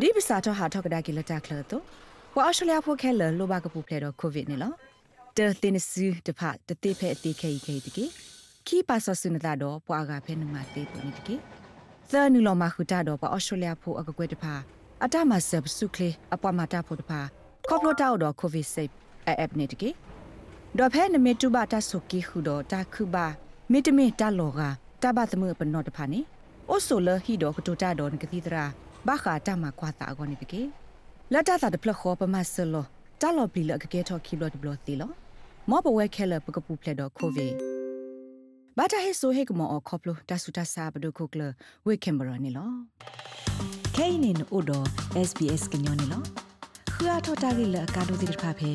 ဒီပစာတော့ဟာထောက်ကဒါကီလတာကလတော့ဝါအရှလျာဖိုခဲလလိုဘာကပူဖလေတော့ကိုဗစ်နေလောတဲတင်စူတဖတတိဖဲအတိခဲခဲတကီခီပါဆဆုနတာတော့ပွာကဖဲနမတေးပုံနေတကီသနူလောမခုတာတော့ပါအော်စတြေးလျဖိုအကကွဲတဖာအတမဆပ်စုကလေအပွားမတာဖို့တဖာကော့ပလိုတာတော့ကိုဗစ်ဆေးအပ်နေတကီဒေါ်ဖဲနမေတူဘာတာဆုကီခုတော့တာခုဘာမေတမေတာလောကတဘသမပနောတဖာနေအိုဆိုလဟီတော့ကတူတာတော့ငကတိတရာ ဘာခာတာမကွာတာအကောနေတကေလတ်တာတာတဖလခောပမဆလောတာလောပလီလကကေထော်ခီဘလတ်ဘလတ်တီလောမောပဝဲခဲလပကပူဖလက်တော့ခိုဗီဘာတာဟေဆိုဟေကမောခေါပလိုတဆူတဆာဘဒုခုကလဝေကင်ဘရာနီလောခဲင်းနေနို့တော့ SBS ကညောနေလောခရထတာဂီလကာဒိုဒီဖာဖေ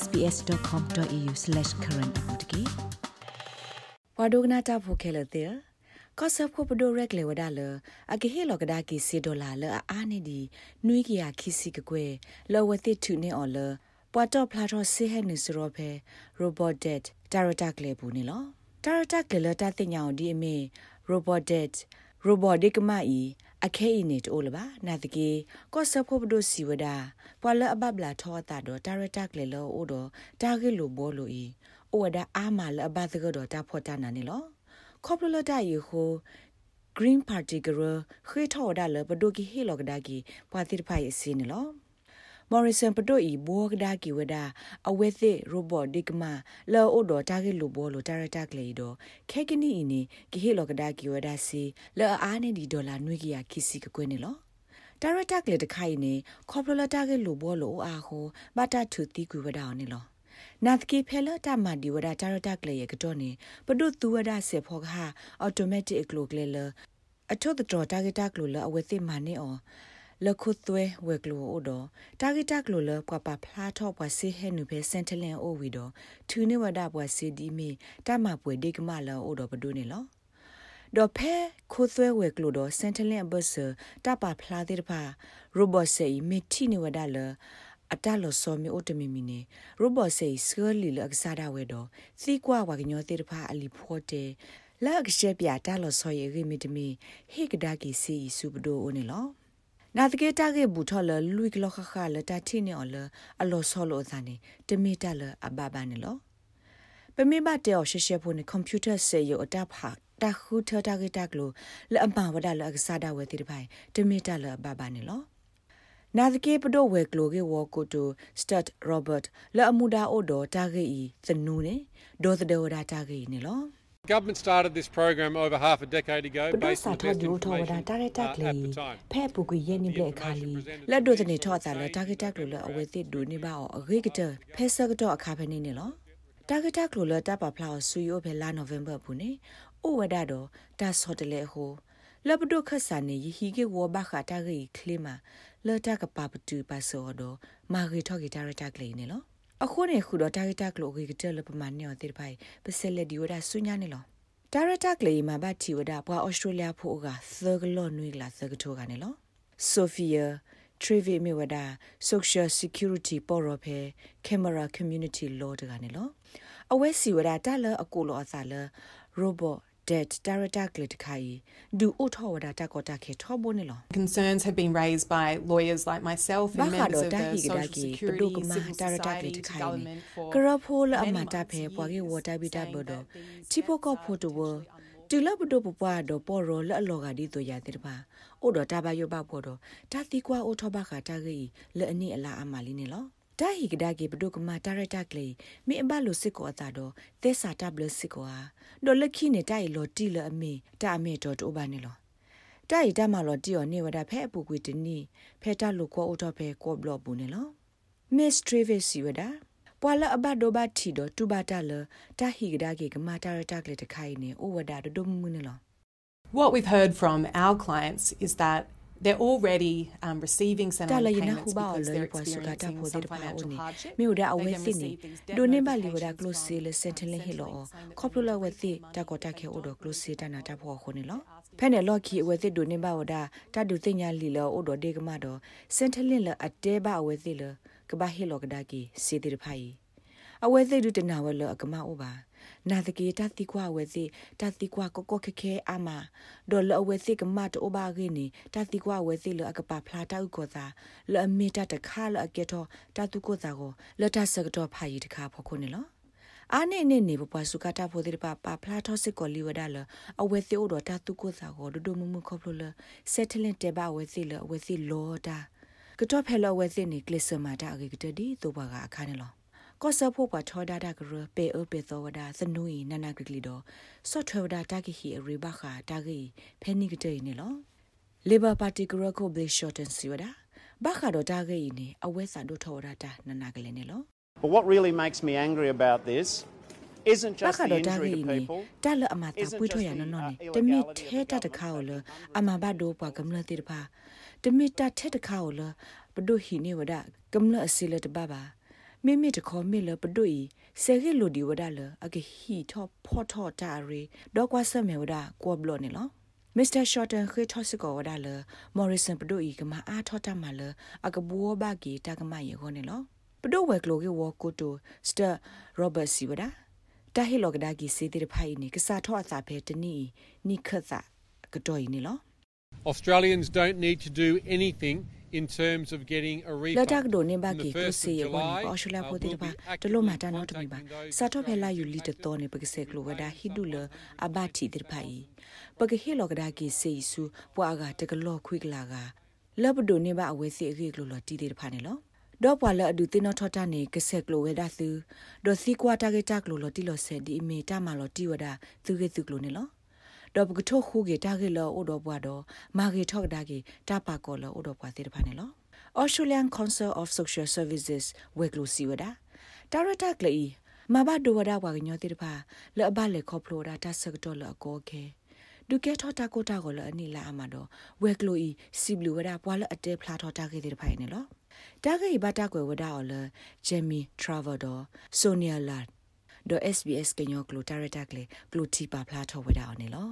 sbs.com.au/current အပူတကေဝါဒိုဂနာတာဖိုခဲလတဲ့ ကောဆပ်ခုပဒိုရက်လေဝဒါလအကေဟေလောကဒါကီစီဒိုလာလအာနေဒီနွေးကီယာခီစီကကွယ်လောဝတိထုနေအော်လပွာတော့ဖလာတော့ဆေဟဲနေစရောဖဲ robot dead တာရတာကလေဘူးနေလောတာရတာကလေတာတင်ညာဒီအမေ robot dead robot ဒီကမအီအခဲအင်းနေတိုးလပါနာတကေကောဆပ်ခုပဒိုစီဝဒါပွာလအဘဘလာထောတာတော့တာရတာကလေလောအိုတော့တာဂေလိုဘောလိုအီအိုဝဒါအာမလအဘသကတော့တာဖော်တာနာနေလော ခေါပလလဒယီဟို green party gro khwe thaw da le pdo ki he log da ki pa ti phai si ne lo morrison pdo i bo da ki weda awe the robot digma lo o do target lo bo lo director kle do khe kini ni ki he log da ki weda si le a ne di dollar nwi ki ya ki si ka kwe ne lo ဒါရတက်လေတခိုင်နေခေါပလလတာကလိုဘောလိုအာဟိုဘတာထူတီကူဝဒါအောင်နေလော နာသကေဖဲလတာမဒီဝဒတာရတာကလေရကတော့နေပဒုသူဝဒဆေဖောကဟာအော်တိုမက်တစ်ကလိုကလေလအထုတ်တော်တာဂက်တာကလိုလအဝဲသိမာနေအော်လခုသွဲဝဲကလိုအိုတော့တာဂက်တာကလိုလပွားပါဖလားထော့ပွားစီဟဲနုဖဲစန်တလန်အိုဝီတော့ထူနေဝဒပွားစီဒီမီတမပွေဒီကမလောအိုတော့ဘဒုနေလောဒေါ်ဖဲခိုးသွဲဝဲကလိုတော့စန်တလန်ဘဆာတပါဖလားတဲ့ဖာရိုဘတ်ဆေမီတီနေဝဒါလ အတလောစောမီအိုတမီမီနေရိုဘော့ဆေစကလီလအကစားဒဝဲတော့စီကွာဝါကညောတေတဖာအလီဖို့တေလာကရှက်ပြတလောစောယေဂီမီတမီဟေကဒါကီစီစုပဒိုအိုနေလောနာတကေတာကေဘူထော်လလူကလခခလတာတီနေအော်လအလောဆောလောဇာနေတမီတလအဘဘာနေလောပမေဘတေော်ရှရှဖို့နေကွန်ပျူတာဆေယအတဖာတာခုထတာကေတာကလိုလအမဝဒလအကစားဒဝဲတေတဖိုင်တမီတလအဘဘာနေလော နာသကေပဒိုဝဲကလိုကေဝကိုတိုစတတ်ရောဘတ်လာအမူဒါအိုဒိုတာဂေဤသနူနေဒေါ်သဒေဝဒါတာဂေနေလော Government started this program over half a decade ago based on best information uh, at the time. ဖဲပူကရဲ့နိဘလက်ခါလီလက်ဒိုတနေထော့တာလက်တာဂက်တက်လိုလအဝဲသစ်ဒူနေပါအော်အဂေကတဖဲဆကတော့အခါဖဲနေနေလောတာဂက်တက်လိုလတပါဖလာဆူယိုဖဲလာနိုဝင်ဘာဘူးနေအိုဝဒါတော့တာဆော့တလေဟို လဘဒုခဆာနေယဟီကေဝဘခတာဂေခလီမာလတကပပတူပါစောဒမာဂီထော်ဂီတာရတာကလေးနေလောအခုနေခုတော့တာဂီတာကလိုဂီကတလပမာနေော်တိဖိုင်ပစလက်ဒီဝဒါဆုညာနေလောတာရတာကလေးမှာဘတ်တီဝဒါပွာဩစတြေးလျဖို့ကသဂလောနွေလာသဂထိုကနေလောဆိုဖီယာ Trivi Miwada Social Security ပေါ်ရဖဲ Camera Community Law တကနေလောအဝဲစီဝဒါတလအကိုလောအစာလ robot det director glit khai du utho wada ta ko ta khe tho bo ne lo concerns have been raised by lawyers like myself and members of the social security civil society government for kra phol ama ta phe pwa ge water bi ta bo do ti po ko pho to wo တူလဘဒပပွားတော့ပေါ်ရောလအလောကဒီတို့ရတဲ့ပါအိုတော့တဘယဘပေါ်တော့တာတိကွာအိုထဘခတာကြီးလဲအနိအလားအမလေးနေလော တာဟီကဒါကေဘဒုကမာတာရတာကလေမိအဘလိုစစ်ကိုအတာတော့သဲစာတပ်လစစ်ကိုဟာဒေါ်လက်ခိနေတိုင်လောတီလအမေတာအမေတော့တိုးပါနေလောတိုင်တမလောတီော်နေဝဒဖဲအပူကွေတနီဖဲတလို့ကောအိုတော့ဖဲကောဘလော့ဘူးနေလောမစ်ထရဗစ်စီဝဒါပွာလအဘဒိုဘတီတော့တူဘာတလတာဟီကဒါကေကမာတာရတာကလေတခိုင်နေအိုဝဒါဒုံမှုနေလော What we've heard from our clients is that they're already um, receiving some payments because they're experiencing some financial hardship. မြို့ဒါအဝဲစစ်နေဒိုနေဘလီဝဒါ close sale sentinel hilo koplo we thi ta ko ta khe odo close sale ta na ta pho khone lo ဖဲ့နဲ့လော့ခီအဝဲစစ်ဒိုနေဘဝဒါတဒုသိညာလီလောအိုဒဒေကမတော့စင်တလင်လအတဲဘအဝဲစ အဝဲစစ်ဒုတနာဝဲလအကမအိုပါနာတကေတတိကွာဝဲစီတတိကွာကိုကိုခခဲအာမဒေါ်လအဝဲစီကမတ်အိုဘာဂင်းနီတတိကွာဝဲစီလအကပါဖလာတောက်ကိုသာလအမီတတခါလအကေတော့တတုကိုသာကိုလတဆကတော့ဖာရီတခါဖို့ခုနေလောအာနေနေနေပပစုကတာဖိုဒီပပဖလာထောစစ်ကိုလီဝဒါလအဝဲစီအိုတော့တတုကိုသာကိုဒဒမမခေါပလစက်တလင်တေဘဝဲစီလအဝဲစီလောတာကတော့ဖဲလောဝဲစီနေကလစ်စမာတာအကေကတဒီတော့ဘာကအခါနေလော ကောဆဖို့ပါထောဒါဒါကရပေအပေသောဝဒါစနူီနနာကကလီတော့ဆော့ထွဲဝဒါတာကီဟီရီဘခာတာဂီဖဲနိကတေနေလောလေဘာပါတီကရကိုဘလရှော့တန်စီဝဒါဘခါတော့တာဂီနေအဝဲစာတို့ထောဒါတာနနာကလေးနေလော But what really makes me angry about this isn't just the injury to people တာလအမတာပွေးထွရနော်နော်တမီထဲတတခါလအမဘဒိုပွားကမလတိတဖာတမီတာထဲတခါလဘဒိုဟီနေဝဒကမလအစီလတဘဘာ မိမိတခေါ်မိလပဒွီဆေဂီလိုဒီဝဒါလအကဟီထောဖောထောတာရီဒေါကွာဆမေဝဒါကောဘလောနေလောမစ္စတာရှော့တန်ခေထောစကောဝဒါလမော်ရီဆန်ပဒိုဤကမအားထောတာမလအကဘောဘာဂီတာကမယေခေါနေလောပဒိုဝဲကလိုကေဝကိုတိုစတာရောဘတ်စီဝဒါတာဟီလောကဒါဂီစေတီဖိုင်နီကစားထောအစာဖဲတနီနိခတ်စာကတော်ဤနေလော Australians don't need to do anything in terms of getting a refund. လတ်ကဒိုနေဘာကီကိုစီယောဘောအော်ရှလာပိုတိပါတလုံးမတာနော်တမီပါစာတော့ဖဲလာယူလီတတော်နေပကစေကလိုဝဒါဟီဒူလအဘတီတိဖိုင်ပကဟီလောကဒါကီစေဆူပွာကတကလောခွိကလာကလဘဒိုနေဘာအဝဲစီအခေကလိုလတီတိဖာနေလောဒေါ်ပွာလအဒူတင်နော်ထတာနေကဆက်ကလိုဝဲဒါသူဒေါ်စီကွာတာဂက်တာကလိုလတီလောဆယ်ဒီအမီတာမာလောတီဝဒါသူကေသူကလိုနေလော ဒေါ်ပကထိုခုကေတာကေလောအိုဒေါ်ဘွားတော့မာကေထောက်ဒါကေတာပါကောလောအိုဒေါ်ဘွားတေတဖာနေလော Australian Council of Social Services ဝဲကလိုစီဝဒါတာရတာကလီမဘာဒိုဝဒါဝါကညောတေတဖာလောအဘလေခေါပလိုဒါတာဆက်တော်လောကောခဲဒုကေထောတာကိုတာကိုလောအနီလာအမတော့ဝဲကလိုဤစီဘလူဝဒါပွာလအတဲဖလာထောတာကေတေတဖိုင်နေလောတာဂိဘတာကွယ်ဝဒါအော်လဂျယ်မီထရာဗာဒိုဆိုနီယာလာဒို SBS ကညောကလိုတာရတာကလေကလိုတီပါဖလာထောဝဒါအော်နေလော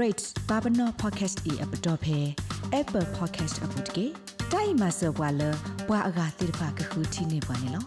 rate babano podcast e app to phe apple podcast app to ge dai ma so bwa lo bwa aga tir pha ka khu thi ne bwa ne lo